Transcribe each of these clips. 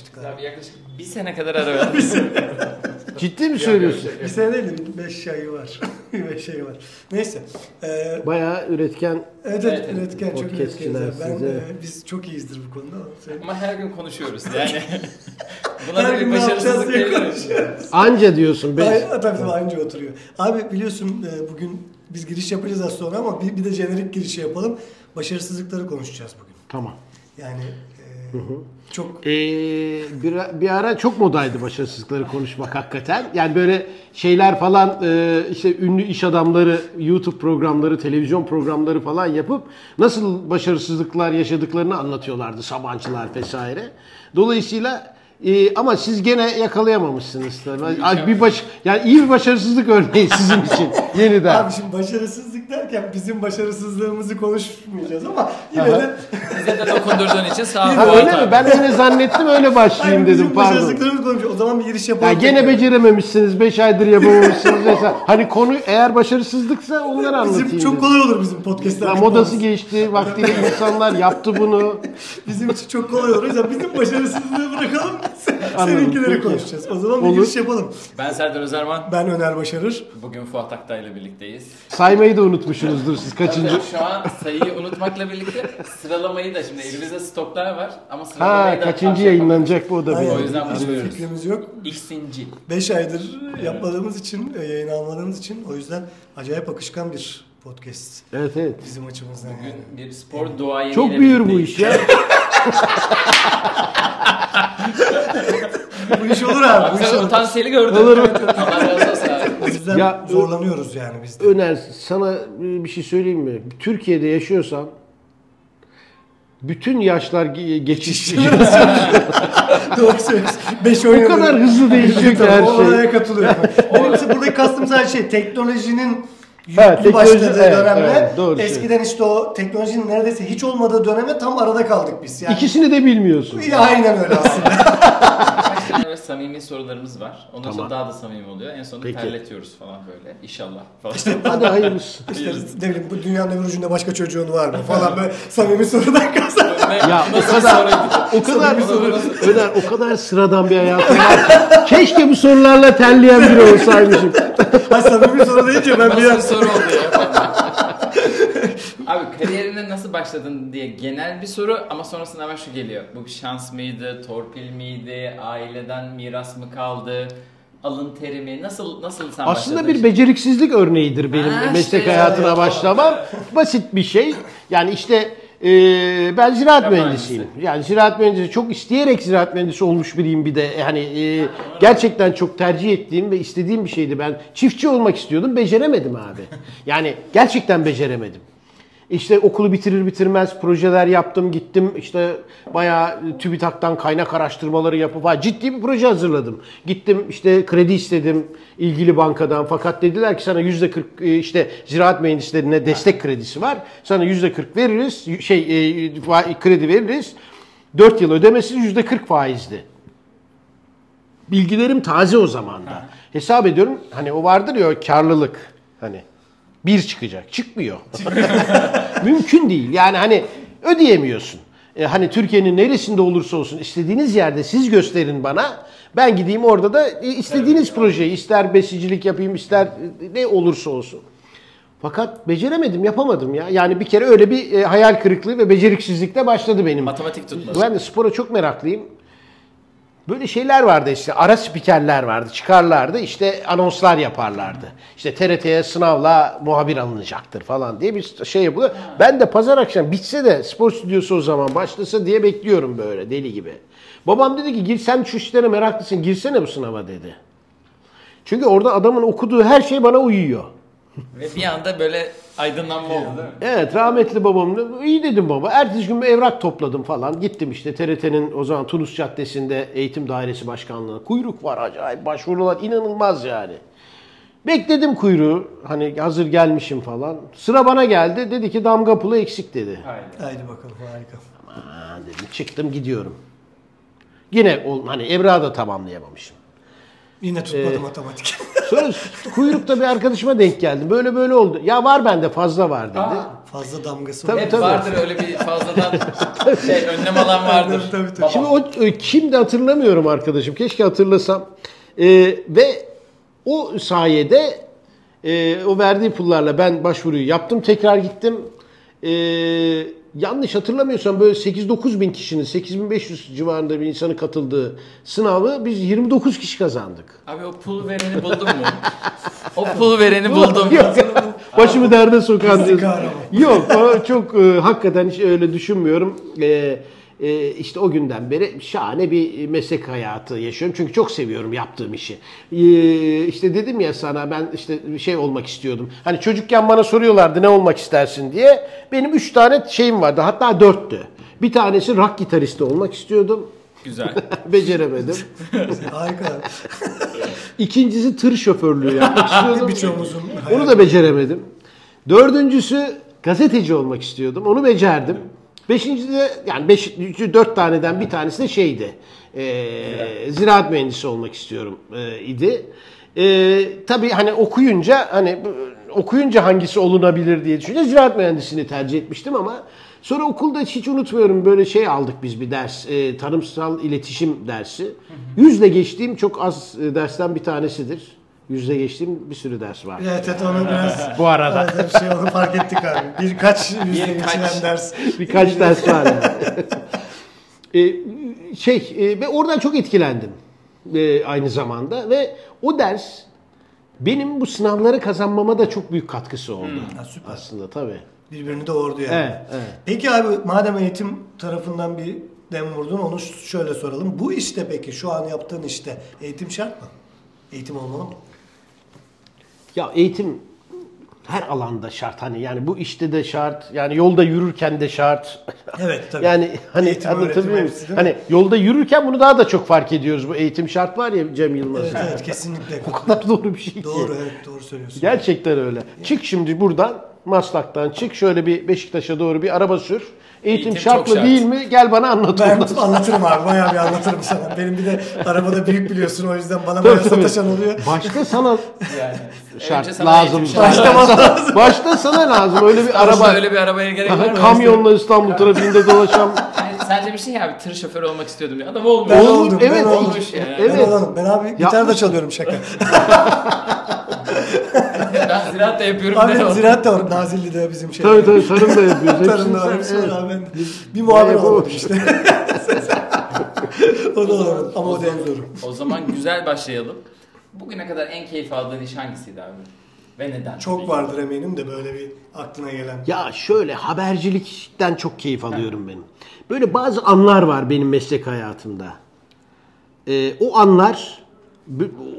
yapmıştık abi. Abi yaklaşık bir sene kadar ara verdim. Ciddi mi söylüyorsun? Bir sene değil de 5 ayı var. 5 ayı var. Neyse. Ee, Bayağı üretken evet, Evet, üretken çok Podcastçiler üretkeniz. Ben, siz, evet. e, biz çok iyiyizdir bu konuda. ama sen- Ama her gün konuşuyoruz yani. Buna Her da bir gün ne yapacağız başarısızlık diye diyebiliriz. konuşuyoruz. anca diyorsun. Be. Ay, tabii tabii aynı oturuyor. Abi biliyorsun e, bugün biz giriş yapacağız az sonra ama bir, bir de jenerik girişi yapalım. Başarısızlıkları konuşacağız bugün. Tamam. Yani çok Ee, bir, bir ara çok modaydı başarısızlıkları konuşmak hakikaten. Yani böyle şeyler falan e, işte ünlü iş adamları YouTube programları, televizyon programları falan yapıp nasıl başarısızlıklar yaşadıklarını anlatıyorlardı Sabancılar vesaire. Dolayısıyla e, ama siz gene yakalayamamışsınız tabii. Bir baş, yani iyi bir başarısızlık örneği sizin için yeniden. Abi şimdi başarısızlık derken bizim başarısızlığımızı konuşmayacağız ama yine de Bize de dokundurduğun için sağ ol. Ha, öyle mi? Ben öyle zannettim öyle başlayayım Hayır, dedim bizim pardon. başarısızlıklarımızı konuşuyoruz. O zaman bir giriş yapalım. Ya gene becerememişsiniz, 5 aydır yapamamışsınız mesela. Hani konu eğer başarısızlıksa onları anlatayım. Bizim çok kolay olur bizim podcastler. Ya modası geçti, vaktiyle insanlar yaptı bunu. Bizim için çok kolay olur. O yüzden bizim başarısızlığı bırakalım. Anladım, Seninkileri konuşacağız. O zaman bir giriş yapalım. Ben Serdar Özerman. Ben Öner Başarır. Bugün Fuat Aktay ile birlikteyiz. Saymayı da unutmuşsunuzdur siz kaçıncı. Tabii Şu an sayıyı unutmakla birlikte sıralamayı da şimdi elimizde stoklar var ama sıralamayı Ha da kaçıncı yayınlanacak bu o da Aynen. bir. O yüzden bilmiyoruz. fikrimiz yok. X'inci. 5 aydır yapmadığımız için, e, yayın almadığımız için o yüzden acayip akışkan bir podcast Evet evet. bizim açımızdan yani. Bugün bir spor duayeniyle Çok büyür bu iş ya. bu iş olur abi. Bu iş Sen olur. potansiyeli gördün. Olur. Allah razı olsun abi. O yüzden Ya, zorlanıyoruz yani biz de. Öner sana bir şey söyleyeyim mi? Türkiye'de yaşıyorsan bütün yaşlar ge- geçiş. Doğru söylüyorsun. 5 o oynadım. kadar hızlı değişiyor ki her O şey. olaya katılıyorum. Benim buradaki kastım sadece şey teknolojinin Ha, yüklü başladığı evet, dönemle evet, doğru eskiden işte o teknolojinin neredeyse hiç olmadığı döneme tam arada kaldık biz. Yani İkisini de bilmiyorsun. Ya, aynen öyle aslında. Samimi sorularımız var. Ondan Tamam. sonra daha da samimi oluyor. En sonunda Peki. terletiyoruz falan böyle. İnşallah falan. Hadi hayırlısı. işte ne bileyim bu dünyanın öbür ucunda başka çocuğun var mı falan böyle samimi sorudan kazan. Ya o Nasıl kadar o kadar? Öner o kadar sıradan bir hayatım var. Keşke bu sorularla terleyen biri olsaymışım. Ha samimi soru deyince ben bir an soru oldu ya? Abi kariyerine nasıl başladın diye genel bir soru ama sonrasında hemen şu geliyor. Bu bir şans mıydı, torpil miydi, aileden miras mı kaldı, alın teri mi? Nasıl nasıl sen Aslında başladın? bir beceriksizlik örneğidir benim Ha, meslek işte ya, hayatına ya. başlamam. Basit bir şey. Yani işte e, ben ziraat Yabancısı. mühendisiyim. Yani ziraat mühendisi çok isteyerek ziraat mühendisi olmuş biriyim bir de. Yani e, gerçekten çok tercih ettiğim ve istediğim bir şeydi. Ben çiftçi olmak istiyordum. Beceremedim abi. Yani gerçekten beceremedim. İşte okulu bitirir bitirmez projeler yaptım gittim işte bayağı TÜBİTAK'tan kaynak araştırmaları yapıp ha, ciddi bir proje hazırladım. Gittim işte kredi istedim ilgili bankadan fakat dediler ki sana yüzde 40 e, işte ziraat mühendislerine destek kredisi var. Sana yüzde 40 veririz şey e, kredi veririz. 4 yıl ödemesiz yüzde 40 faizli. Bilgilerim taze o zaman da. Hesap ediyorum hani o vardır ya karlılık hani bir çıkacak. Çıkmıyor. Mümkün değil. Yani hani ödeyemiyorsun. E, hani Türkiye'nin neresinde olursa olsun istediğiniz yerde siz gösterin bana. Ben gideyim orada da e, istediğiniz projeyi ister besicilik yapayım ister ne olursa olsun. Fakat beceremedim, yapamadım ya. Yani bir kere öyle bir e, hayal kırıklığı ve beceriksizlikle başladı benim. Matematik tutması. Ben de spora çok meraklıyım. Böyle şeyler vardı işte ara spikerler vardı çıkarlardı işte anonslar yaparlardı. İşte TRT'ye sınavla muhabir alınacaktır falan diye bir şey yapılıyor. Ben de pazar akşam bitse de spor stüdyosu o zaman başlasa diye bekliyorum böyle deli gibi. Babam dedi ki gir sen şu işlere meraklısın girsene bu sınava dedi. Çünkü orada adamın okuduğu her şey bana uyuyor. Ve bir anda böyle aydınlanma oldu değil mi? Evet rahmetli babam da iyi dedim baba. Ertesi gün bir evrak topladım falan. Gittim işte TRT'nin o zaman Tunus Caddesi'nde eğitim dairesi başkanlığına. Kuyruk var acayip başvurular inanılmaz yani. Bekledim kuyruğu hani hazır gelmişim falan. Sıra bana geldi dedi ki damga pulu eksik dedi. Aynen. Haydi bakalım harika. Aman dedim çıktım gidiyorum. Yine ol- hani evrağı da tamamlayamamışım. Yine tutmadı Ee, matematik. Sonra kuyrukta bir arkadaşıma denk geldim. Böyle böyle oldu. Ya var bende fazla var dedi. Aa. Fazla damgası Tabii, var. Hep tabii. vardır öyle bir fazladan şey önlem alan vardır. Tabii, tabii. Şimdi o e, kimdi hatırlamıyorum arkadaşım. Keşke hatırlasam. E, ve o sayede e, o verdiği pullarla ben başvuruyu yaptım. Tekrar gittim. E, yanlış hatırlamıyorsam böyle 8-9 bin kişinin 8500 civarında bir insanın katıldığı sınavı biz 29 kişi kazandık. Abi o pul vereni buldun mu? o pul vereni buldum. Yok. Başımı derde sokan diyorsun. Yok o çok e, hakikaten hiç öyle düşünmüyorum. E, e, işte o günden beri şahane bir meslek hayatı yaşıyorum. Çünkü çok seviyorum yaptığım işi. E, işte dedim ya sana ben işte bir şey olmak istiyordum. Hani çocukken bana soruyorlardı ne olmak istersin diye. Benim üç tane şeyim vardı hatta dörttü. Bir tanesi rock gitaristi olmak istiyordum. Güzel. Beceremedim. Harika. İkincisi tır şoförlüğü yapmak istiyordum. Birçoğumuzun Onu da beceremedim. Dördüncüsü gazeteci olmak istiyordum. Onu becerdim. Beşincisi de yani beş, dört taneden bir tanesi de şeydi. E, ziraat mühendisi olmak istiyorum e, idi. E, tabii hani okuyunca hani okuyunca hangisi olunabilir diye düşününce ziraat mühendisliğini tercih etmiştim ama sonra okulda hiç unutmuyorum böyle şey aldık biz bir ders e, tarımsal iletişim dersi. Yüzle geçtiğim çok az e, dersten bir tanesidir. Yüzle geçtiğim bir sürü ders var. Evet, evet onu biraz Bu arada. Evet, bir şey onu fark ettik abi. Birkaç yüzde geçilen ders. Birkaç ders var yani. Ee, şey e, ve oradan çok etkilendim e, aynı zamanda ve o ders benim bu sınavları kazanmama da çok büyük katkısı oldu. Ha, süper. Aslında tabii. Birbirini doğurdu yani. Evet, evet. Peki abi madem eğitim tarafından bir dem vurdun onu şöyle soralım. Bu işte peki şu an yaptığın işte eğitim şart mı? Eğitim olmalı mı? Ya eğitim her alanda şart hani yani bu işte de şart yani yolda yürürken de şart. Evet tabii. Yani hani Eğitim, anlatabiliyor muyum? hepsi? Hani yolda yürürken bunu daha da çok fark ediyoruz. Bu eğitim şart var ya Cem Yılmaz'ın. Evet evet kesinlikle. O kadar doğru bir şey ki. doğru evet doğru söylüyorsun. Gerçekten öyle. Çık şimdi buradan Maslak'tan çık şöyle bir Beşiktaş'a doğru bir araba sür. Eğitim, Eğitim şart çok mı şart. değil mi? Gel bana anlat Ben ondan anlatırım abi. Bayağı bir anlatırım sana. Benim bir de arabada büyük biliyorsun o yüzden bana bayağı sataşan oluyor. Başta sana Yani. şart sana lazım. Başta, sana, başta sana lazım. Öyle bir Araba öyle bir arabaya gerek var mı? Kamyonla İstanbul trafiğinde dolaşan. Sen demişsin ya abi tır şoförü olmak istiyordum diye. Adam olmuş. Ben oldum. evet, ben olmuş yani. Ben Evet. olanım. Ben abi gitar da çalıyorum şaka. ben ziraat da yapıyorum. Abi ziraat da var. Nazilli'de bizim şey. tabii tabii tarım da yapıyoruz. Hepsi sen- var evet. bir muhabir yapamadım. işte. o da olamadım. Ama o da en zoru. O zaman güzel başlayalım. Bugüne kadar en keyif aldığın iş hangisiydi abi? Ve neden? Çok vardır eminim de böyle bir aklına gelen. Ya şöyle habercilikten çok keyif alıyorum benim. Böyle bazı anlar var benim meslek hayatımda. Ee, o anlar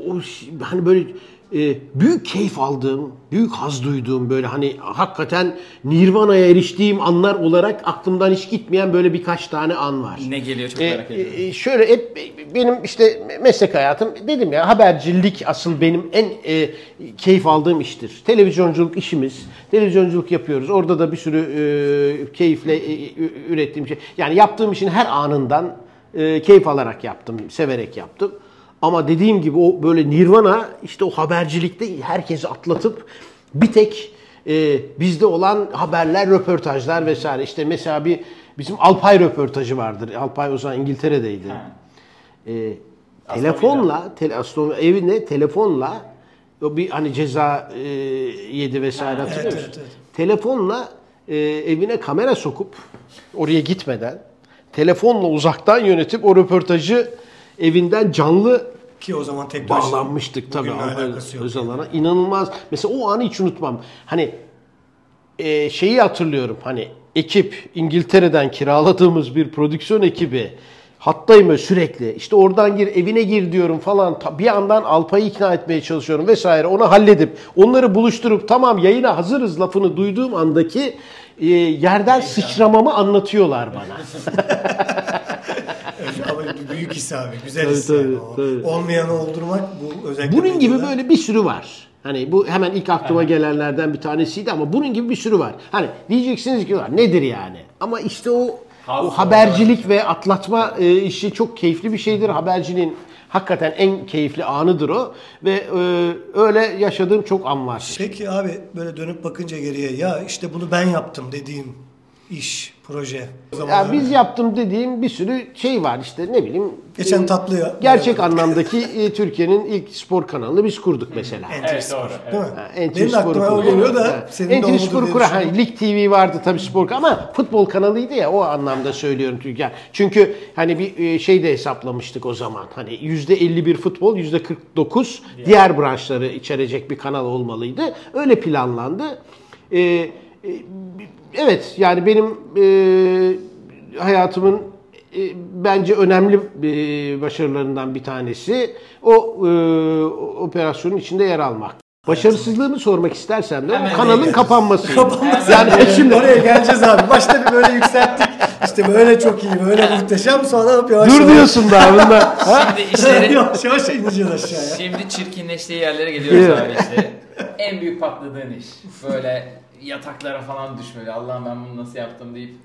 o, hani böyle e, büyük keyif aldığım, büyük haz duyduğum böyle hani hakikaten Nirvana'ya eriştiğim anlar olarak aklımdan hiç gitmeyen böyle birkaç tane an var. Ne geliyor çok E, merak ediyorum. e, şöyle hep benim işte meslek hayatım dedim ya habercilik asıl benim en e, keyif aldığım iştir. Televizyonculuk işimiz. Televizyonculuk yapıyoruz. Orada da bir sürü e, keyifle e, ü- ürettiğim şey. Yani yaptığım işin her anından e, keyif alarak yaptım, severek yaptım. Ama dediğim gibi o böyle nirvana işte o habercilikte herkesi atlatıp bir tek e, bizde olan haberler, röportajlar vesaire. İşte mesela bir bizim Alpay röportajı vardır. Alpay o zaman İngiltere'deydi. E, telefonla, tele, Aston evine telefonla o bir hani ceza e, yedi vesaire Ha, hatırlıyor evet, musun? evet, evet. Telefonla e, evine kamera sokup oraya gitmeden telefonla uzaktan yönetip o röportajı evinden canlı Ki o zaman teknoloji. bağlanmıştık tabii. Özal'ana. İnanılmaz. Mesela o anı hiç unutmam. Hani e, şeyi hatırlıyorum. Hani ekip İngiltere'den kiraladığımız bir prodüksiyon ekibi hattayım böyle sürekli. İşte oradan gir evine gir diyorum falan. Bir yandan Alpay'ı ikna etmeye çalışıyorum vesaire. Onu halledip onları buluşturup tamam yayına hazırız lafını duyduğum andaki e, yerden sıçramamı anlatıyorlar bana. Büyük his abi. Güzel Tabii, his tabii, yani. O tabii. Olmayanı oldurmak bu özellikle Bunun gibi medyada- böyle bir sürü var. Hani bu hemen ilk aklıma gelenlerden bir tanesiydi ama bunun gibi bir sürü var. Hani diyeceksiniz ki var nedir yani? Ama işte o o habercilik ve atlatma e, işi çok keyifli bir şeydir. Haberciliğin hakikaten en keyifli anıdır o ve e, öyle yaşadığım çok an var. Peki abi böyle dönüp bakınca geriye ya işte bunu ben yaptım dediğin iş, proje. Ya biz yaptım dediğim bir sürü şey var işte ne bileyim. Geçen e, tatlı ya- Gerçek anlamdaki e, Türkiye'nin ilk spor kanalını biz kurduk mesela. Entry doğru, Spor, Değil mi? Ha, NTV Benim Spor'u aklıma geliyor da Ha. senin de Spor'u diye kuran, düşündüm. hani Lig TV vardı tabii spor ama futbol kanalıydı ya o anlamda söylüyorum Türkiye. Çünkü hani bir e, şey de hesaplamıştık o zaman. Hani %51 futbol, %49 diğer branşları içerecek bir kanal olmalıydı. Öyle planlandı. Ee, evet yani benim e, hayatımın e, bence önemli e, başarılarından bir tanesi o e, operasyonun içinde yer almak. Başarısızlığımı sormak istersen de Hemen kanalın kapanması. Kapanması. Yani şimdi Oraya geleceğiz abi. Başta bir böyle yükselttik. İşte böyle çok iyi, böyle muhteşem. Sonra hop yavaş dur diyorsun daha bunda. Şimdi işleri yavaş yavaş ineceğiz aşağıya. Şimdi çirkinleştiği yerlere geliyoruz abi işte. En büyük patladığın iş. Böyle yataklara falan düşmeli. Allah'ım ben bunu nasıl yaptım deyip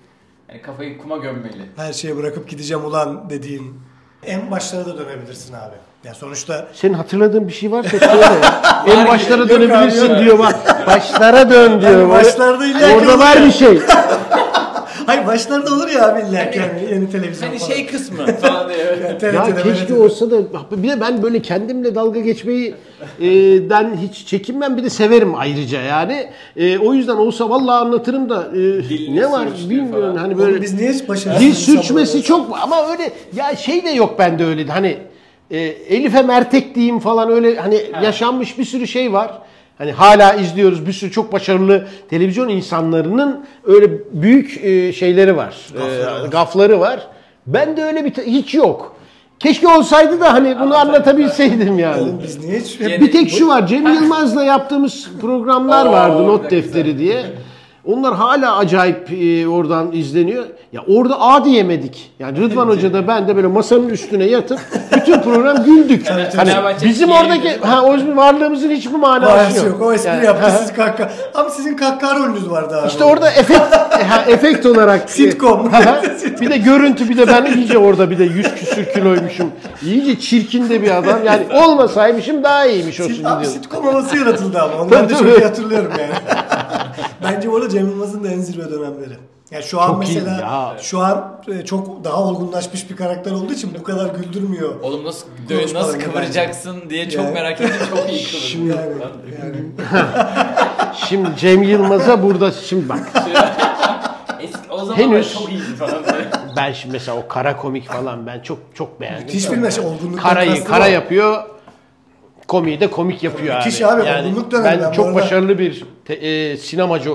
hani kafayı kuma gömmeli. Her şeyi bırakıp gideceğim ulan dediğin. En başlara da dönebilirsin abi. Ya sonuçta Senin hatırladığın bir şey varsa söyle. ya. en başlara dönebilirsin diyor bak. Başlara dön diyor. Hani başlarda illa ki Orada var bir şey. Hayır başlarda olur ya abi illa yani yeni televizyon Hani falan. şey kısmı falan diye. Ya keşke olsa da bir de ben böyle kendimle dalga geçmeyi e, den hiç çekinmem bir de severim ayrıca yani. E, o yüzden olsa vallahi anlatırım da e, Dilini ne var bilmiyorum falan. hani Oğlum böyle biz niye başarısız dil sürçmesi çok ama öyle ya şey de yok bende öyle hani e, Elif'e mertek diyeyim falan öyle hani yaşanmış bir sürü şey var. Hani hala izliyoruz bir sürü çok başarılı televizyon insanlarının öyle büyük e, şeyleri var. Gafları E, var. gafları var. Ben de öyle bir hiç yok. Keşke olsaydı da hani bunu anlatabilseydim yani. Oğlum biz niye hiç Bir tek şu var. Cem Yılmaz'la yaptığımız programlar Oo, vardı not defteri diye. Onlar hala acayip e, oradan izleniyor. Ya orada A diyemedik. Yani Rıdvan Hoca da ben de böyle masanın üstüne yatıp bütün program güldük. Evet, hani Fenerbahçe bizim oradaki ha o varlığımızın hiçbir manası Manası yok. yok. O espri Yani, yaptı siz kahkaha. Ama sizin kahkaha rolünüz vardı abi. İşte orada efekt ha, efekt olarak Sitcom. Ha, ha. bir de görüntü bir de ben iyice orada bir de 100 küsür kiloymuşum. İyice çirkin de bir adam. Yani olmasaymışım daha iyiymiş o Sit, abi sitcom havası yaratıldı ama. Ben de çok iyi hatırlıyorum yani. Bence orada Cem Yılmaz'ın da en zirve dönemleri. Yani şu an Çok mesela ya. şu an e, çok daha olgunlaşmış bir karakter olduğu için bu kadar güldürmüyor. Oğlum nasıl Konuşmalarında nasıl kıvıracaksın diye çok Yani. merak ettim. Çok iyi kıvırdı. Yani, yani. Şimdi Cem Yılmaz'a burada şimdi bak Eski, o zaman Henüz- çok iyiydi falan. ben şimdi mesela o kara komik falan ben çok çok beğendim. Müthiş bir meşe olgunluktan Karayı kara o. yapıyor. Komiği de komik yapıyor Müthiş abi. abi, olgunluk dönemi. Ben çok arada- başarılı bir te- e, sinemacı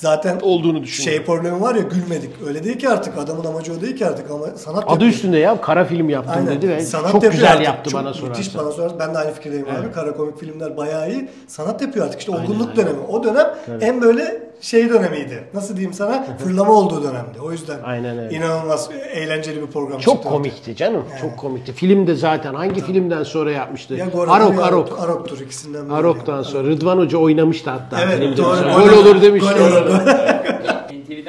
Zaten olduğunu düşünüyorum. şey problemi var ya gülmedik. Öyle değil ki artık adamın amacı o değil ki artık ama sanat Adı yapıyor. üstünde ya kara film yaptım Aynen. dedi ve Sanat çok güzel artık. yaptı Çok bana Müthiş sorarsan. bana sorarsan. Ben de aynı fikirdeyim abi. Kara komik filmler bayağı iyi. Sanat yapıyor artık. İşte olgunluk aynen. dönemi. O dönem en böyle şey dönemiydi. Nasıl diyeyim sana? Fırlama olduğu dönemdi. O yüzden Aynen öyle. inanılmaz eğlenceli bir program Çok çıktı. komikti canım. Çok komikti. Film de zaten hangi filmden sonra yapmıştı? Ya Gora'dır Arok Arok. Arok'tur ikisinden biri. Arok'tan sonra Rıdvan Hoca oynamıştı hatta. Evet, doğru. Gol olur, demişti. gol olur.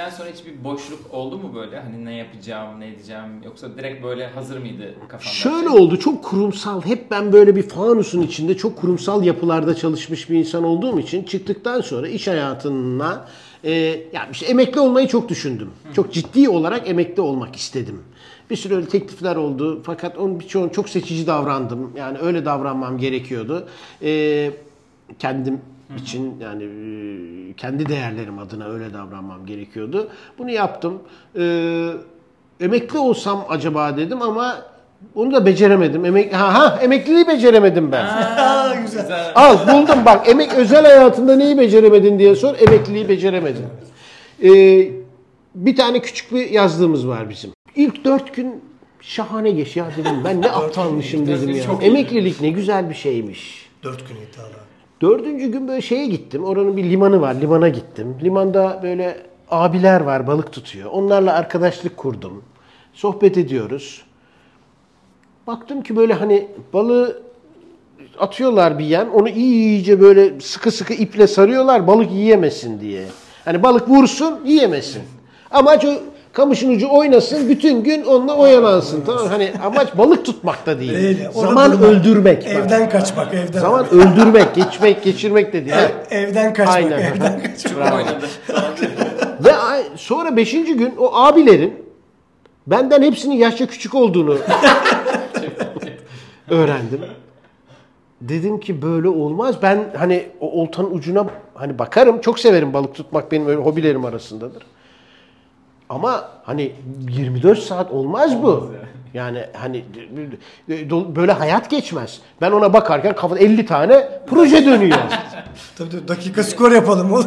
NTV'den sonra hiçbir boşluk oldu mu böyle? Hani ne yapacağım, ne edeceğim? Yoksa direkt böyle hazır mıydı kafanda? Şöyle oldu çok kurumsal hep ben böyle bir fanusun içinde çok kurumsal yapılarda çalışmış bir insan olduğum için çıktıktan sonra iş hayatına e, yani işte emekli olmayı çok düşündüm. Çok ciddi olarak emekli olmak istedim. Bir sürü öyle teklifler oldu fakat onun birçoğunu çok seçici davrandım. Yani öyle davranmam gerekiyordu. E, kendim için yani kendi değerlerim adına öyle davranmam gerekiyordu. Bunu yaptım. E, emekli olsam acaba dedim ama onu da beceremedim. Emek ha, ha emekliliği beceremedim ben. Aa, güzel. Al buldum bak emek özel hayatında neyi beceremedin diye sor emekliliği beceremedim. Ee, bir tane küçük bir yazlığımız var bizim. İlk dört gün şahane geç ya dedim ben ne aptalmışım dedim ya. Emeklilik ne güzel bir şeymiş. Dört gün iddialı. Dördüncü gün böyle şeye gittim. Oranın bir limanı var. Limana gittim. Limanda böyle abiler var balık tutuyor. Onlarla arkadaşlık kurdum. Sohbet ediyoruz. Baktım ki böyle hani balığı atıyorlar bir yan. Onu iyice böyle sıkı sıkı iple sarıyorlar balık yiyemesin diye. Hani balık vursun yiyemesin. Amaç o kamışın ucu oynasın, bütün gün onunla oyalansın. Tamam hani amaç balık tutmak da değil. Değil. Orada Zaman durmak. öldürmek. bak. Evden kaçmak, evden. Zaman öldürmek, geçmek, geçirmek de değil. Ev- evden kaçmak, Aynen. evden kaçmak. Çok oynadı. Ve ay- sonra beşinci gün o abilerin benden hepsinin yaşça küçük olduğunu öğrendim. Dedim ki böyle olmaz. Ben hani o oltanın ucuna hani bakarım. Çok severim balık tutmak benim öyle hobilerim arasındadır. Ama hani 24 saat olmaz bu. Yani hani böyle hayat geçmez. Ben ona bakarken kafada 50 tane proje dönüyor. Tabii tabii, dakika skor yapalım oğlum.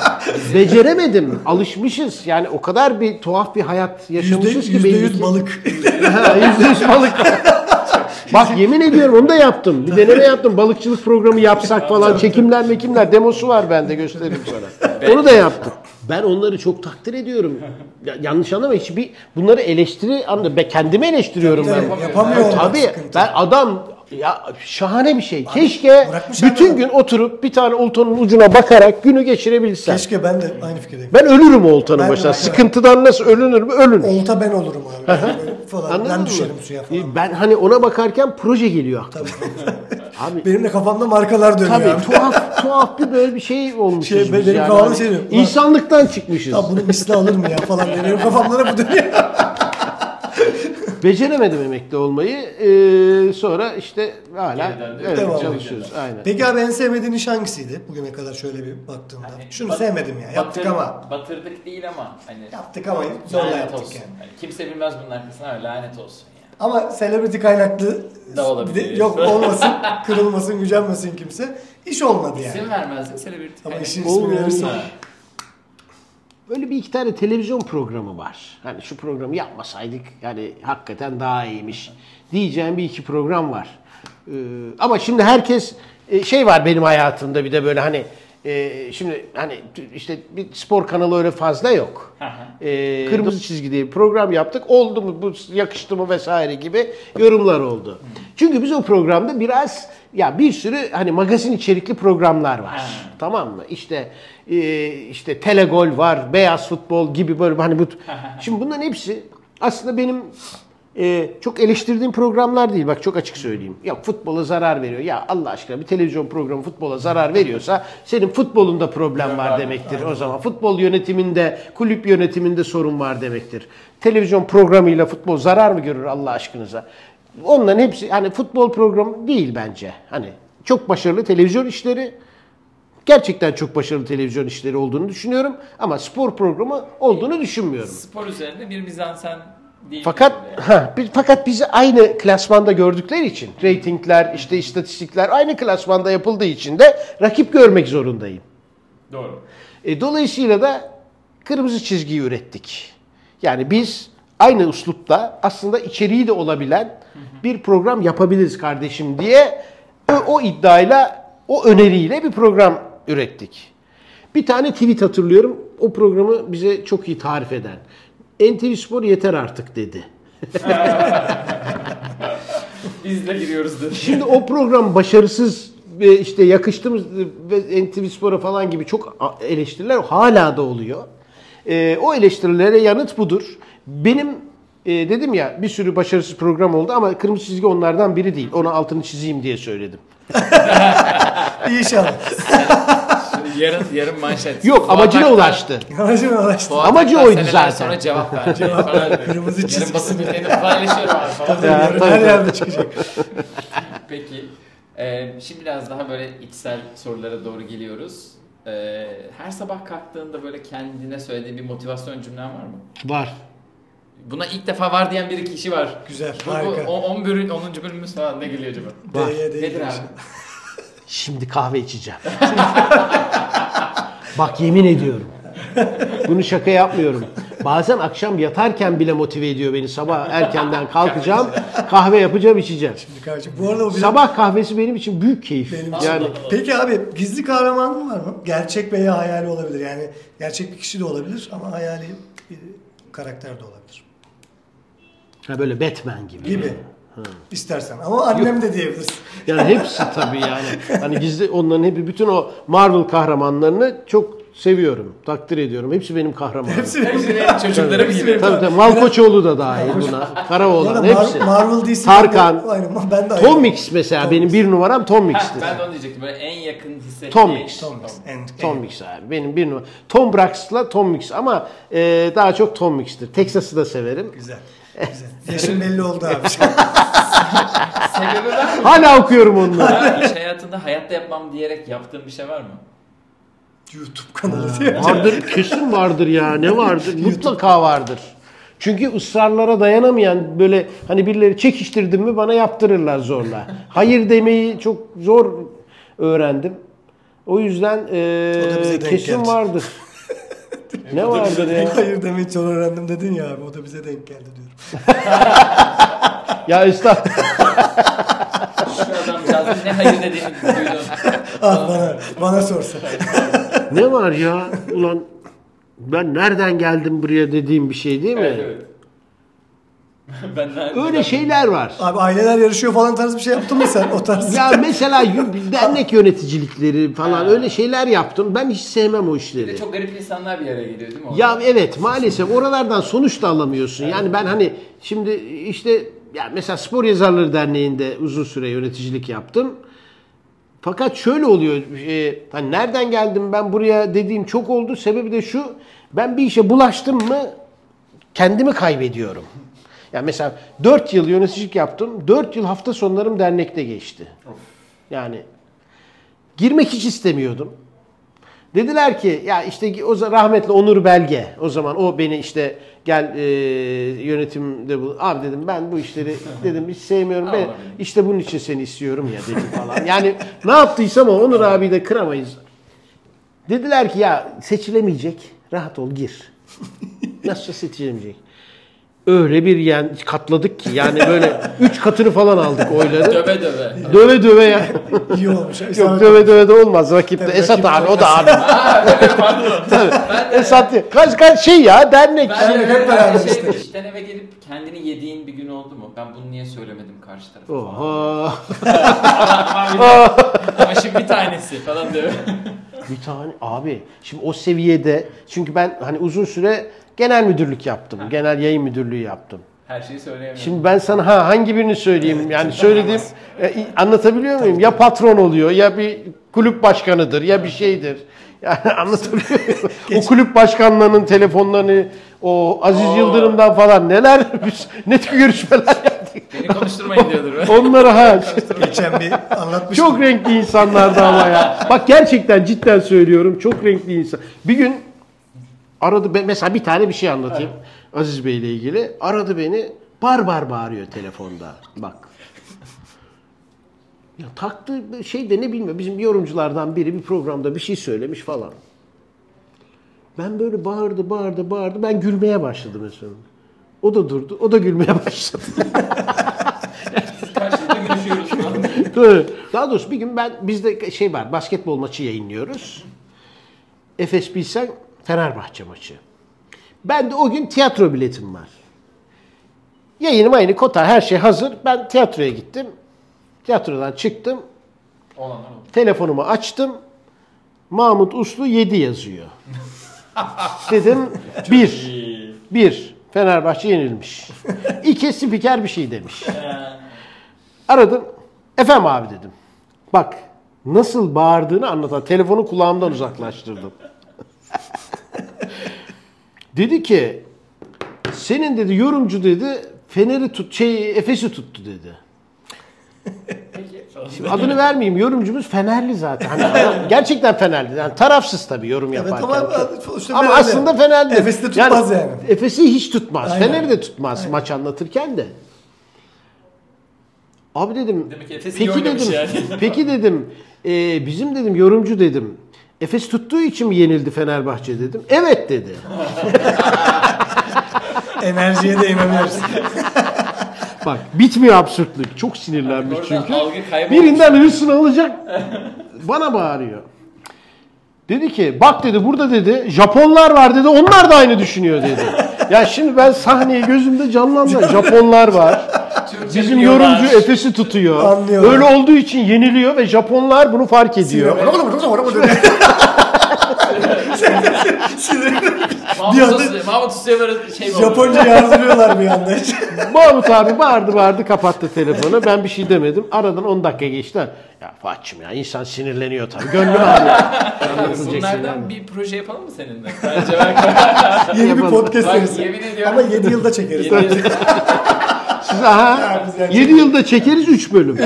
Beceremedim. Alışmışız. Yani o kadar bir tuhaf bir hayat yaşamışız ki yüzde yüz balık. Yüzde yüz balık. Bak yemin ediyorum onu da yaptım. Bir deneme yaptım. Balıkçılık programı yapsak falan. Çekimler mekimler. Demosu var bende gösteririm sana. Onu da yaptım. Ben onları çok takdir ediyorum. Ya, yanlış anlama hiçbir bunları eleştiri anla ben kendimi eleştiriyorum ben. Yapamıyor olmak Tabii sıkıntı. ben adam ya şahane bir şey. Keşke bırakmış bütün adam. gün oturup bir tane oltanın ucuna bakarak günü geçirebilsem. Keşke ben de aynı fikirdeyim. Ben ölürüm o oltanın Ben de başına. Sıkıntıdan nasıl ölünür mü? Ölünür. Olta ben olurum abi. Falan. Anladın ben mı? düşerim suya falan. Ben hani ona bakarken proje geliyor aklıma. Abi Benim de kafamda markalar dönüyor tabii abi. tuhaf tuhaf bir böyle bir şey olmuşuz Şey, biz benim yani. kafamda Hani şey diyor, ulan- İnsanlıktan çıkmışız. Ya bunun misli alır mı ya falan diye. Benim kafamda da bu dönüyor. Beceremedim emekli olmayı. Ee, sonra işte hala evet, Devam çalışıyoruz. Aynen. Peki abi en sevmediğin iş hangisiydi? Bugüne kadar şöyle bir baktığında. Şunu Bat- sevmedim ya. Yaptık batır- ama. Batırdık değil ama hani Yaptık ama zorla lanet yaptık olsun. yani. Hani kimse bilmez bunun arkasına ama lanet olsun yani. Ama celebrity kaynaklı Da olabilir. de- yok olmasın, kırılmasın, gücenmesin kimse. İş olmadı yani. İsim vermezdik celebrity. Ama Hani- işin Olmuyor, ismini verirsen. Böyle bir iki tane televizyon programı var. Hani şu programı yapmasaydık yani hakikaten daha iyiymiş diyeceğim bir iki program var. Ee, ama şimdi herkes e, şey var benim hayatımda bir de böyle hani e, şimdi hani işte bir spor kanalı öyle fazla yok. Ee, Kırmızı çizgi diye bir program yaptık. Oldu mu bu yakıştı mı vesaire gibi yorumlar oldu. Çünkü biz o programda biraz ya bir sürü hani magazin içerikli programlar var. Tamam mı? İşte e, işte telegol var, beyaz futbol gibi böyle hani bu Şimdi bunların hepsi aslında benim e, çok eleştirdiğim programlar değil. Bak çok açık söyleyeyim. Ya futbola zarar veriyor. Ya Allah aşkına bir televizyon programı futbola zarar veriyorsa senin futbolunda problem var demektir o zaman. Futbol yönetiminde, kulüp yönetiminde sorun var demektir. Televizyon programıyla futbol zarar mı görür Allah aşkınıza? Onların hepsi hani futbol programı değil bence. Hani çok başarılı televizyon işleri gerçekten çok başarılı televizyon işleri olduğunu düşünüyorum ama spor programı olduğunu düşünmüyorum. Spor üzerinde bir mizansen değil. Fakat ha, bir- fakat bizi aynı klasmanda gördükleri için reytingler işte istatistikler aynı klasmanda yapıldığı için de rakip görmek zorundayım. Doğru. E, dolayısıyla da kırmızı çizgiyi ürettik. Yani biz aynı üslupta aslında içeriği de olabilen bir program yapabiliriz kardeşim diye o, o iddiayla, o öneriyle bir program ürettik. Bir tane tweet hatırlıyorum. O programı bize çok iyi tarif eden. NTV Spor yeter artık dedi. Biz de giriyoruz dedi. Şimdi o program başarısız ve işte yakıştığımız ve NTV Spor'a falan gibi çok eleştiriler hala da oluyor. Ee, o eleştirilere yanıt budur. Benim e, dedim ya bir sürü başarısız program oldu ama kırmızı çizgi onlardan biri değil. Onu altını çizeyim diye söyledim. İnşallah. yarın yarın manşet. Yok Fuat amacına ulaştı. Amacım ulaştı. Fuat Amacı Aktar oydu seneler zaten. Sonra cevap ver. Falan. Kırmızı Yarın çizgi. basın bültenini paylaşıyorum abi falan. Yarın tabii, her tabii. yerde çıkacak. Peki. Ee, şimdi biraz daha böyle içsel sorulara doğru geliyoruz. Ee, her sabah kalktığında böyle kendine söylediğin bir motivasyon cümlen var mı? Var. Buna ilk defa var diyen bir kişi var. Güzel, Bu, harika. bu 10 bölüm 10. bölümümüz falan ne geliyor acaba? Var. D'ye değil. Nedir abi? Şimdi kahve içeceğim. Bak yemin ediyorum. Bunu şaka yapmıyorum. Bazen akşam yatarken bile motive ediyor beni. Sabah erkenden kalkacağım, kahve yapacağım, içeceğim. Şimdi kardeşim, Bu arada o bir Sabah kahvesi benim için büyük keyif. Benim yani Peki abi gizli kahramanın var mı? Gerçek veya hayali olabilir. Yani gerçek bir kişi de olabilir ama hayali bir karakter de olabilir. ha böyle Batman gibi. Gibi. İstersen. Ama annem de diyebilirsin. Yani hepsi tabii yani. Hani gizli onların hep bütün o Marvel kahramanlarını çok seviyorum, takdir ediyorum. Hepsi benim kahramanım. Hepsinin çocukları gibi. Tabii tabii Malkoçoğlu da dahil buna. Karaoğlan hepsi. Marvel DC. Tarkan. Aynen ben de Tom Mix mesela benim bir numaram Tom Ha, Mix'tir. ben de onu diyecektim. Böyle en yakın hissettiğim. Tom Mix. Tom Mix. Tom Mix abi. Benim bir numara. Tom Brax'la Tom Mix ama e, daha çok Tom Mix'tir. Texas'ı da severim. Güzel. Güzel. Yaşın belli oldu abi. Sebebi var mı? Hala okuyorum onları. Ya iş hayatında hayatta yapmam diyerek yaptığım bir şey var mı? YouTube kanalı diye. vardır, kesin vardır ya. Ne vardır? Mutlaka vardır. Çünkü ısrarlara dayanamayan böyle hani birileri çekiştirdim mi bana yaptırırlar zorla. Hayır demeyi çok zor öğrendim. O yüzden e, O da bize denk kesin gelecek. vardır. Ne vardır ya? Hayır demeyi çok öğrendim dedin ya abi. O da bize denk geldi diyorum. Ya estağfurullah. Şu adamcağızın ne hayır dediğini duydum. Ah bana, bana sorsa. ne var ya? Ulan ben nereden geldim buraya dediğim bir şey değil mi? Evet evet. ben Öyle şeyler var. Abi aileler yarışıyor falan tarz bir şey yaptın mı sen? O tarz. Ya mesela y- dernek yöneticilikleri falan öyle şeyler yaptım. Ben hiç sevmem o Bir işleri. de çok garip insanlar bir araya geliyor değil mi? Ya orada? evet maalesef oralardan sonuç da alamıyorsun. Yani ben hani şimdi işte ya mesela Spor Yazarları Derneği'nde uzun süre yöneticilik yaptım. Fakat şöyle oluyor. E, hani nereden geldim ben buraya dediğim çok oldu. Sebebi de şu. Ben bir işe bulaştım mı kendimi kaybediyorum. Yani mesela 4 yıl yöneticilik yaptım. 4 yıl hafta sonlarım dernekte geçti. Yani girmek hiç istemiyordum. Dediler ki ya işte o rahmetli Onur Belge o zaman o beni işte gel e, yönetimde bul. Abi dedim ben bu işleri dedim hiç sevmiyorum. Ben işte bunun için seni istiyorum ya dedim falan. Yani ne yaptıysam o Onur abi de kıramayız. Dediler ki ya seçilemeyecek. Rahat ol gir. Nasıl seçilemeyecek? Öyle bir yani katladık ki yani böyle üç katını falan aldık oyları. Döve döve. döve döve ya. İyi olmuş. Yok döve döve de olmaz. Rakipte Tabii, Esat rakip abi o da abi. Pardon. ben de, Esat değil. kaç kaç şey ya dernek. ben de hep böyle beraber şey, işte. işten eve gelip kendini yediğin bir gün oldu mu? Ben bunu niye söylemedim karşı tarafa? Oha. Ama, ama şimdi bir tanesi falan diyor. Bir tane abi şimdi o seviyede çünkü ben hani uzun süre genel müdürlük yaptım. Genel yayın müdürlüğü yaptım. Her şeyi söyleyemiyorum. Şimdi ben sana ha hangi birini söyleyeyim? Yani söylediğim e, anlatabiliyor muyum? Ya patron oluyor ya bir kulüp başkanıdır ya bir şeydir. Yani anlatabiliyor muyum? O kulüp başkanlarının telefonlarını o Aziz Oo. Yıldırım'dan falan neler biz ne tür görüşmeler yaptık. Beni konuşturmayın diyordur. Onları ha Geçen bir anlatmıştım. çok renkli insanlardı ama ya. Bak gerçekten cidden söylüyorum çok renkli insan. Bir gün aradı ben mesela bir tane bir şey anlatayım Aziz Bey ile ilgili. Aradı beni bar bar bağırıyor telefonda. Bak. Ya taktığı şey de ne bilmiyorum. Bizim yorumculardan biri bir programda bir şey söylemiş falan. Ben böyle bağırdı, bağırdı, bağırdı. Ben gülmeye başladım mesela. O da durdu. O da gülmeye başladı. Daha doğrusu bir gün ben bizde şey var basketbol maçı yayınlıyoruz. Efes Pilsen Fenerbahçe maçı. Ben de o gün tiyatro biletim var. Yayınım aynı kota her şey hazır. Ben tiyatroya gittim. Tiyatrodan çıktım. Olan. Telefonumu açtım. Mahmut Uslu 7 yazıyor. Dedim 1. 1. Fenerbahçe yenilmiş. İki spiker bir şey demiş. Aradım. Efendim abi dedim. Bak nasıl bağırdığını anlatan telefonu kulağımdan uzaklaştırdım. dedi ki senin dedi yorumcu dedi Fener'i tut şey Efes'i tuttu dedi. Şimdi adını vermeyeyim. Yorumcumuz Fenerli zaten. Hani adam gerçekten Fenerli. Yani tarafsız tabii yorum Evet yaparken. ama sonuçta Ama Fenerli. aslında Fenerli. Efes'i de tutmaz yani. Efes'i hiç tutmaz. Aynen. Fener'i de tutmaz maç anlatırken de. Abi dedim. Demek ki Efes iyi peki dedim. yani. peki dedim. e, bizim dedim yorumcu dedim. Efes tuttuğu için mi yenildi Fenerbahçe dedim. Evet dedi. Enerjiye de inanıyoruz. Bak bitmiyor absürtlük. Çok sinirlenmiş çünkü. Birinden hırsını alacak. Bana bağırıyor. Dedi ki bak dedi burada dedi Japonlar var dedi onlar da aynı düşünüyor dedi. ya şimdi ben sahneyi gözümde canlandı. Japonlar var. Türkçe Bizim biliyorlar. yorumcu Efes'i tutuyor. Anlıyorum. Öyle olduğu için yeniliyor ve Japonlar bunu fark ediyor. Mahmut, anda- Usta- Mahmut böyle şey? Japonca yazdırıyorlar bir anda. Mahmut abi bağırdı bağırdı kapattı telefonu. Ben bir şey demedim. Aradan 10 dakika geçti. Ya Fuat'cığım ya insan sinirleniyor tabii. Gönlüm. Anlatılacaksın Bunlardan bir proje yapalım mı seninle? Bence bak. Yeni bir Yapalım. podcast Bak, serisi. yemin ediyorum. Ama 7 yılda çekeriz. Siz aha güzel. 7 yılda çekeriz 3 bölüm.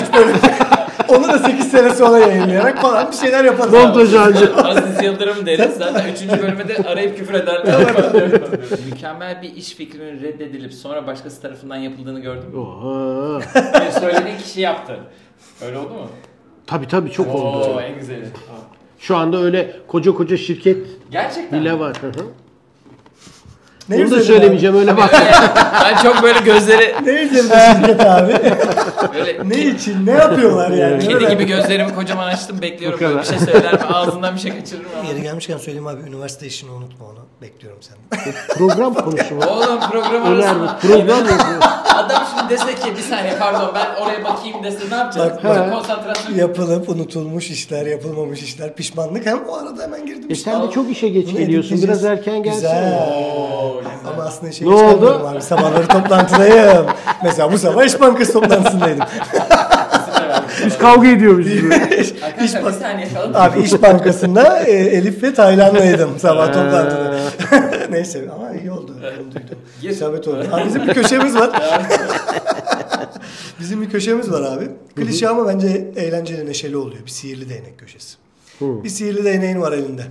Onu da 8 sene sonra yayınlayarak falan bir şeyler yaparız. Montaj halinde. Aziz Yıldırım deriz. Zaten 3. bölüme de arayıp küfür ederler. Mükemmel bir iş fikrinin reddedilip sonra başkası tarafından yapıldığını gördün mü? Oha. Yani söylediğin kişi yaptı. Öyle oldu mu? Tabii tabii çok oldu. Oo en güzeli. Şu anda öyle koca koca şirket Gerçekten. bile mi? var. Hı hı. Ne Bunu da söylemeyeceğim öyle bak. ben çok böyle gözleri abi? Ne üzerinde şirket abi? böyle ne için? Ne yapıyorlar yani? kedi gibi gözlerimi kocaman açtım bekliyorum. Böyle bir şey söyler mi? Ağzından bir şey kaçırırım ama. Yeri gelmişken söyleyeyim abi üniversite işini unutma onu. Bekliyorum senden. Program konusu mu? Oğlum program arasında. program. Adam şimdi dese ki bir saniye pardon ben oraya bakayım dese ne yapacağız? Bak, he. konsantrasyon Yapılıp unutulmuş işler, yapılmamış işler, pişmanlık hem o arada hemen girdim E işte. sen de çok işe geç geliyorsun. Biraz erken gelsene. Güzel. Güzel. Ama aslında şey Ne oldu? abi. Sabahları toplantıdayım. Mesela bu sabah İş Bankası toplantısındaydım. Biz kavga ediyoruz. Arkadaşlar bir saniye kalın. Abi İş Bankası'nda e, Elif ve Taylan'laydım sabah toplantıda. Neyse ama iyi oldu. Onu duydum. İsabet oldu. Abi bizim bir köşemiz var. bizim bir köşemiz var abi. Klişe ama bence eğlenceli, neşeli oluyor. Bir sihirli değnek köşesi. Bir sihirli değneğin var elinde.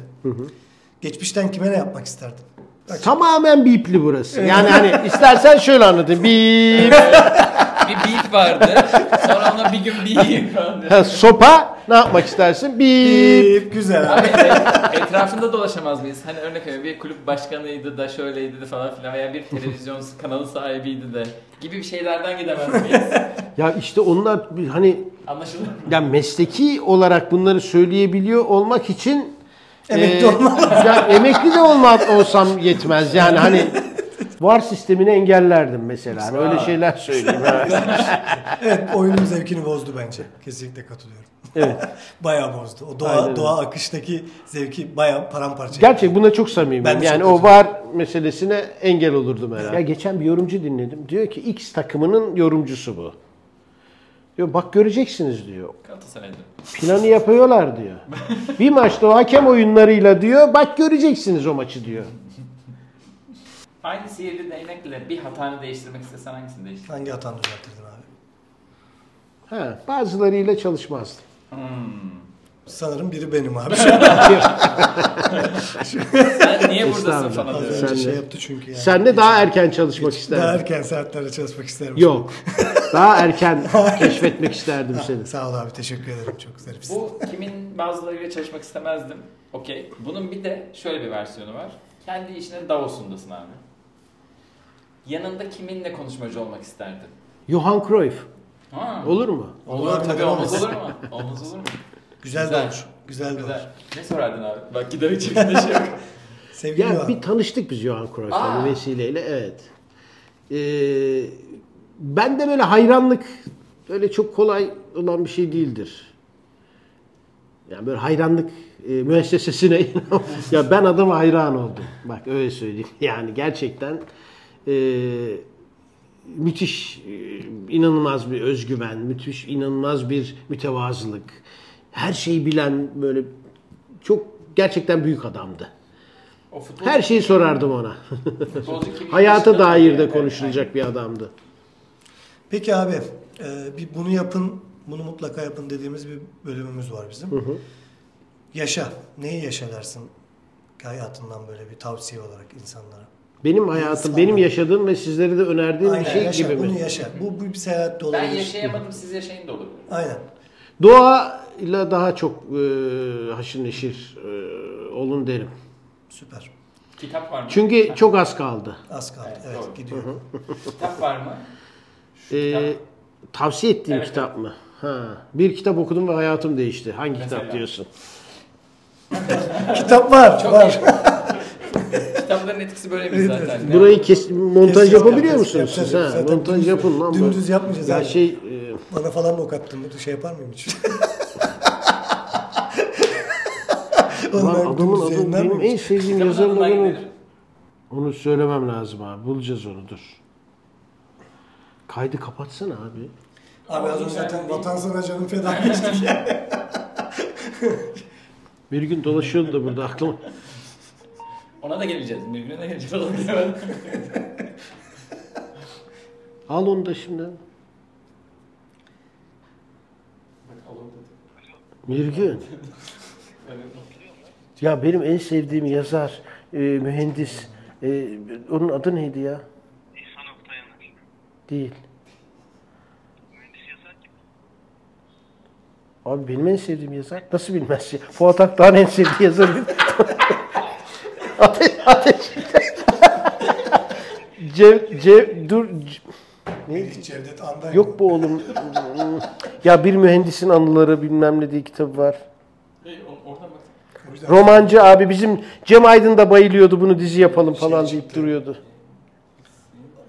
Geçmişten kime ne yapmak isterdin? Bak, Tamamen bipli burası. Yani hani istersen şöyle anlatayım. Bip. Bir beat vardı. Sonra ona bir gün beat. Ha, sopa ne yapmak istersin? Bip. Bip, güzel abi. E- etrafında dolaşamaz mıyız? Hani örnek veriyorum bir kulüp başkanıydı da şöyleydi de falan filan veya bir televizyon kanalı sahibiydi de gibi bir şeylerden gidemez miyiz? Ya işte onlar hani Anlaşıldı mı? ya mesleki olarak bunları söyleyebiliyor olmak için Emekli e, olmak. ya emekli de olmak olsam yetmez. Yani hani var sistemini engellerdim mesela. Hani öyle şeyler söyleyeyim. Evet, oyunun zevkini bozdu bence. Kesinlikle katılıyorum. Evet. bayağı bozdu. O doğa, Aynen doğa akıştaki zevki bayağı paramparça. Gerçek buna çok samimiyim. Ben yani çok o var meselesine engel olurdum herhalde. Ya geçen bir yorumcu dinledim. Diyor ki X takımının yorumcusu bu. Diyor bak göreceksiniz diyor. Galatasaray'da. Planı yapıyorlar diyor. bir maçta o hakem oyunlarıyla diyor bak göreceksiniz o maçı diyor. Aynı sihirli değnekle bir hatanı değiştirmek istesen hangisini değiştirdin? Hangi hatanı düzeltirdin abi? Ha, bazılarıyla çalışmazdım. Hmm. Sanırım biri benim abi. Buradasın Estağfurullah. falan Az diyor. önce Sen şey de. yaptı çünkü yani. Sen de daha erken çalışmak Daha isterdin. erken saatlerde çalışmak isterim. Yok. Daha erken keşfetmek isterdim seni. Sağ ol abi teşekkür ederim çok zarifsin. Bu kimin bazılarıyla çalışmak istemezdim. Okey. Bunun bir de şöyle bir versiyonu var. Kendi işinin Davos'undasın abi. Yanında kiminle konuşmacı olmak isterdin? Johan Cruyff. Ha. Olur mu? Olur Olur, tabii olmaz olur mu? Olmaz olur mu? Güzel, de Güzel. olur. Güzel, de olur. Güzel. Ne sorardın abi? Bak giderek cebinde şey yok. Sevgili Ya abi. bir tanıştık biz Johan Cruyff'la vesileyle evet. Ee, ben de böyle hayranlık öyle çok kolay olan bir şey değildir. Yani böyle hayranlık e, müessesesine ya ben adama hayran oldum. Bak öyle söyleyeyim. Yani gerçekten e, müthiş, e, inanılmaz bir özgüven, müthiş, inanılmaz bir mütevazılık. Her şeyi bilen böyle çok gerçekten büyük adamdı. O futbol Her şeyi sorardım ona. Hayata dair de konuşulacak bir adamdı. Peki abi e, bir bunu yapın, bunu mutlaka yapın dediğimiz bir bölümümüz var bizim. Yaşa. Neyi yaşa dersin hayatından böyle bir tavsiye olarak insanlara? Benim hayatım, İnsanlar. benim yaşadığım ve sizlere de önerdiğim bir Aynen, şey yaşa, gibi bunu mi? yaşa. Bu, bu bir seyahat de Ben olabilir. yaşayamadım siz yaşayın da olur. Aynen. Doğayla daha çok e, haşır neşir e, olun derim. Süper. Kitap var mı? Çünkü çok az kaldı. Az kaldı. Evet, Evet, doğru. gidiyor. Kitap var mı? Şu E, kitap. tavsiye ettiğim Evet, kitap mı? Ha, bir kitap okudum ve hayatım değişti. Hangi Mesela? kitap diyorsun? Kitap var. Çok var. Kitapların etkisi böyle Evet, zaten? evet. Burayı kes, montaj yapabiliyor musunuz siz? yapacağız. Ha, montaj dümdüz- yapın lan. dümdüz yapmayacağız Ya abi. şey e, Bana falan mı ok attın? Bu şey yapar mıyım hiç? Onlar adamın adı benim en sevdiğim Kitabın adını gidelim. Onu söylemem lazım abi. Bulacağız onu dur. Kaydı kapatsana abi. Abi az önce zaten vatan sana canım feda etmiştik ya. Bir gün dolaşıyordu da burada aklıma. Ona da geleceğiz. Birbirine de geleceğiz. Geleceğiz. Al onu da şimdi. Mirgün. Ya benim en sevdiğim yazar, e, mühendis. e, onun adı neydi ya? İhsan Oktayaner. Değil. Mühendis yazar gibi. Abi benim en sevdiğim yazar. Nasıl bilmez ya? Fuat Akdağ'ın en sevdiği yazarı. ateş, ateş. Cev, cev, dur. Melih Cevdet Anday. Yok bu oğlum. ya bir mühendisin anıları bilmem ne diye kitabı var. Yüzden Romancı abi bizim Cem Aydın da bayılıyordu bunu dizi yapalım falan Şey deyip duruyordu.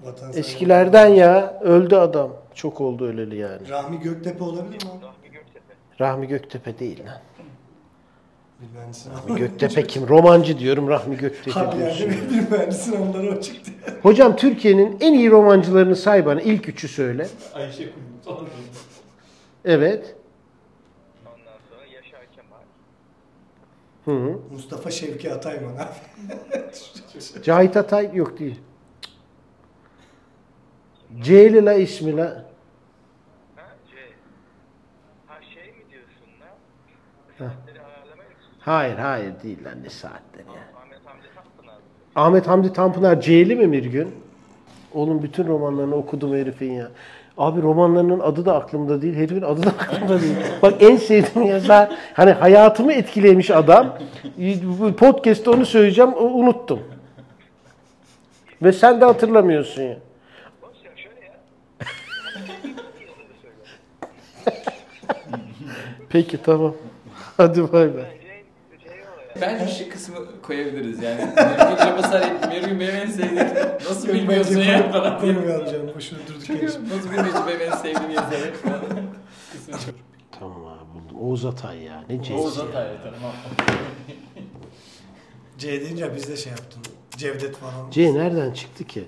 vatan sana- Eskilerden ya öldü adam. Çok oldu öleli yani. Rahmi Göktepe olabilir mi? Rahmi Göktepe. Rahmi Göktepe değil lan. Mühendisin Rahmi Göktepe kim? Romancı diyorum Rahmi Göktepe diyorsun. yani bir mühendisin onları o çıktı. Hocam Türkiye'nin en iyi romancılarını say bana. İlk üçü söyle. Ayşe Kumru. Evet. Hı hı. Mustafa Şevki Atayman abi. Cahit Atay yok değil. Ceyli la ismi la. Ha C. Ha şey mi diyorsun lan? Saatleri ayarlamayı mı istiyorsun? Hayır hayır değil lan ne saatleri ya. Ahmet Hamdi Tanpınar. Ahmet Hamdi Tanpınar Ceyli mi Mirgün? Oğlum bütün romanlarını okudum herifin ya. Abi romanlarının adı da aklımda değil, herifin adı da aklımda değil. Bak en sevdiğim yazar, hani hayatımı etkilemiş adam. Bu Podcast'te onu söyleyeceğim, unuttum. Ve sen de hatırlamıyorsun ya. Peki tamam. Hadi bay bay. Bence şu kısmı koyabiliriz yani. Mirgün Cabasar, Mirgün benim en sevdiğim. Nasıl bilmiyorsun ya falan diye. Koymayalım canım. Boşuna durduk yere. Nasıl bilmiyorsun benim en sevdiğim yazarı. Tamam abi buldum. Oğuz Atay ya. Ne C'si Oğuz. Atay tamam. C deyince biz de şey yaptın. Cevdet falan. C nereden çıktı ki?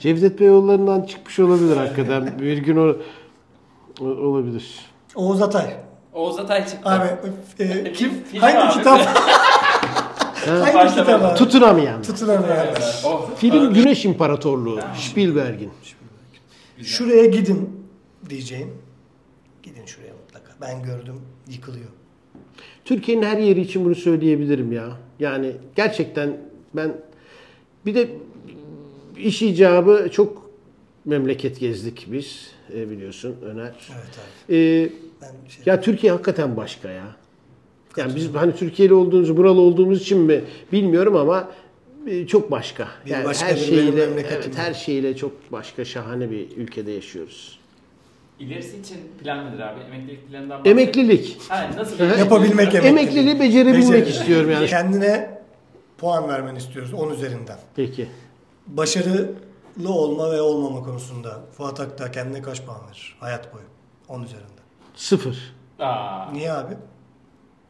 Cevdet Beyoğulları'ndan çıkmış olabilir hakikaten. Bir gün o, o- olabilir. Oğuz Atay. Oğuz Atay çıktı. Abi e, kim? Film Hangi abi. kitap? Hangi kitap abi? Tutunamayan. Tutunamayanlar. Oh. Film Güneş İmparatorluğu. Spielberg'in. Şuraya gidin diyeceğim. Gidin şuraya mutlaka. Ben gördüm yıkılıyor. Türkiye'nin her yeri için bunu söyleyebilirim ya. Yani gerçekten ben bir de iş icabı çok memleket gezdik biz e, biliyorsun Öner. Evet abi. E, Ben şey, ya Türkiye hakikaten başka ya. Yani biz hani Türkiye'li olduğumuz, buralı olduğumuz için mi bilmiyorum ama e, çok başka. Bir Yani başka her şeyle evet, her şeyle çok başka şahane bir ülkede yaşıyoruz. İlerisi için plan nedir abi? Emeklilik planından bahset. Emeklilik. Ha, nasıl? Yapabilmek emekliliği. Emekliliği becerebilmek Becerebilmek. istiyorum yani. Kendine puan vermeni istiyoruz 10 üzerinden. Peki. Başarılı olma ve olmama konusunda Fuat Akta kendine kaç puan verir? Hayat boyu. 10 üzerinden. Sıfır. Aa. Niye abi?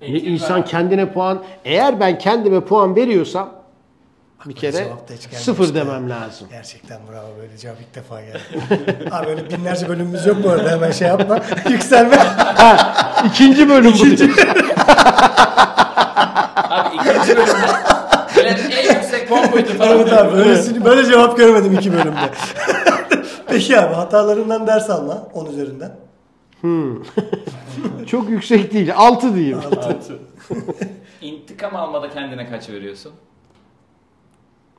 Ni- İnsan kendine puan, eğer ben kendime puan veriyorsam bir kere sıfır demem lazım. Gerçekten bravo böyle cevap ilk defa geldi. abi öyle binlerce bölümümüz yok bu arada hemen şey yapma. Yükselme. İkinci bölüm bu. Abi ikinci bölümde gelen en yüksek puan buydu falan. evet abi böylesini, böyle cevap görmedim iki bölümde. Peki abi hatalarından ders alma 10 üzerinden. Çok yüksek değil. Altı diyeyim. İntikam almada kendine kaç veriyorsun?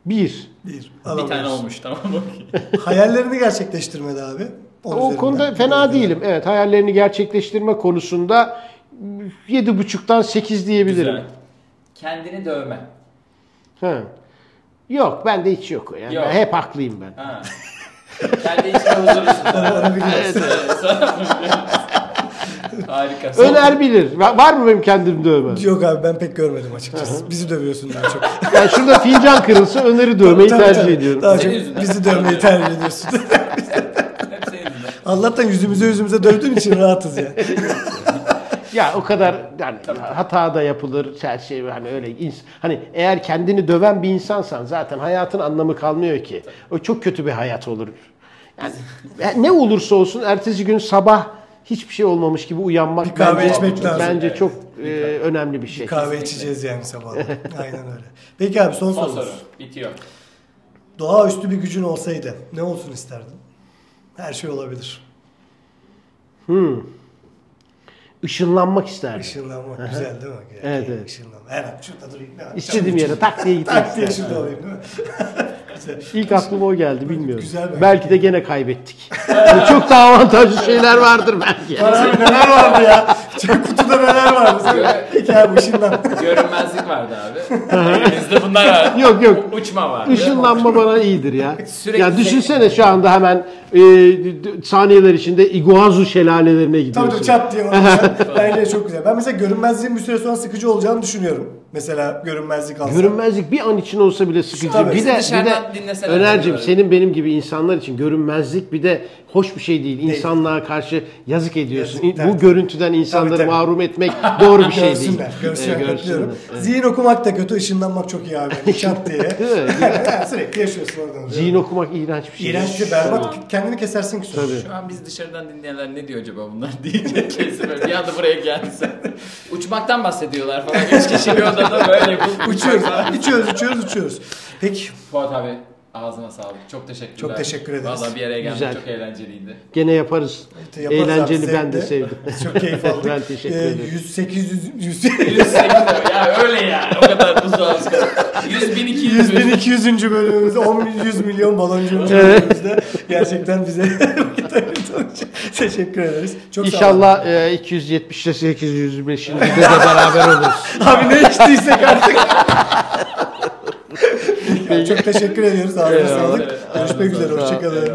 Bir. Bir. Bir tane alamıyorsun. olmuş tamam okey. Hayallerini gerçekleştirmedi abi. 10 O üzerinden. konuda fena değilim. Evet hayallerini gerçekleştirme konusunda yedi buçuktan sekiz diyebilirim. Güzel. Kendini dövme. Ha. Yok bende hiç yok. Yani Yok. Ben hep haklıyım ben. Ha. Kendi içine huzurlusun. Onu biliyorsun. Harika. Öner bilir. Va- Var mı benim kendim dövmem? Yok abi ben pek görmedim açıkçası. Bizi dövüyorsun daha çok. Yani şurada fincan kırılsa Öner'i dövmeyi Tabii, tercih tabii. ediyorum. Daha Senin çok yüzünden. bizi dövmeyi tercih ediyorsun. Hep senin yüzünden. Allah'tan yüzümüze yüzümüze dövdüğün için rahatız ya. Ya o kadar yani hata da yapılır her şey hani öyle ins- hani eğer kendini döven bir insansan zaten hayatın anlamı kalmıyor ki. O çok kötü bir hayat olur. Yani ya ne olursa olsun ertesi gün sabah hiçbir şey olmamış gibi uyanmak Bir kahve bence, içmek lazım. bence Evet. çok e, önemli bir şey. Kahve içeceğiz yani sabah. Aynen öyle. Peki abi son, Son soru. Bitiyor. Doğaüstü bir gücün olsaydı ne olsun isterdin? Her şey olabilir. Işınlanmak isterdim. Işınlanmak güzel değil mi? Evet, evet. Işınlanmak. Her an şurada durayım. İstediğim yere tak diye gitmek Tak diye şurada olayım değil mi? İlk aklıma o geldi bilmiyorum. Güzel bir belki de gene kaybettik. çok daha avantajlı şeyler vardır belki. Var abi neler vardı ya? Çok kutuda neler vardı? Sen- Peki abi ışınlan. Görünmezlik vardı abi. Elimizde bunlar var. Yok yok. Uçma var. Işınlanma bana iyidir ya. Sürekli ya düşünsene şu anda hemen e, saniyeler içinde Iguazu şelalelerine gidiyorsun. tabii çat diye. Bence çok güzel. Ben mesela görünmezliğin bir süre sonra sıkıcı olacağını düşünüyorum. Mesela görünmezlik alsam. Görünmezlik bir an için olsa bile sıkıcı. Tabii. Bir de, bir de Öner'cim senin benim gibi insanlar için görünmezlik bir de hoş bir şey değil. İnsanlığa karşı yazık ediyorsun. Yazık, Bu görüntüden insanları Tabii, tabii. mahrum etmek doğru bir şey değil. Görsünler, görsünler, Ee, katılıyorum. Evet. Zihin okumak da kötü, ışınlanmak çok iyi abi. Çat diye. Yani sürekli yaşıyorsun oradan. Zihin okumak iğrenç bir şey. İğrenç bir berbat. Kendini kesersin ki sonra. Tabii. Şu an biz dışarıdan dinleyenler ne diyor acaba bunlar diyecek kesin böyle bir anda buraya gelsin. Uçmaktan bahsediyorlar falan. Üç kişi bir odada böyle yapıp Uçuyoruz, uçuyoruz, uçuyoruz, uçuyoruz. Peki, Fuat abi ağzına sağlık. Çok teşekkürler. Çok teşekkür ederiz. Valla bir araya gelmek Güzel. çok eğlenceliydi. Gene yaparız. yaparız abi, Eğlenceli ben de sevdim. Çok keyif aldık. Ben teşekkür Ee, ederim. 100, 800, 100, 108 ya öyle ya. O kadar uzağız. 100 bin 200 100 bin bin. 200. bölümümüzde 10 100 milyon baloncuğumuz bölümümüzde gerçekten bize vakit ayırdığın için teşekkür ederiz. Çok sağ olun. İnşallah e, 270 ile 825. de beraber oluruz. Abi ne içtiysek artık. Çok teşekkür ediyoruz. Ağzına sağlık. Evet, Görüşmek üzere. Hoşçakalın.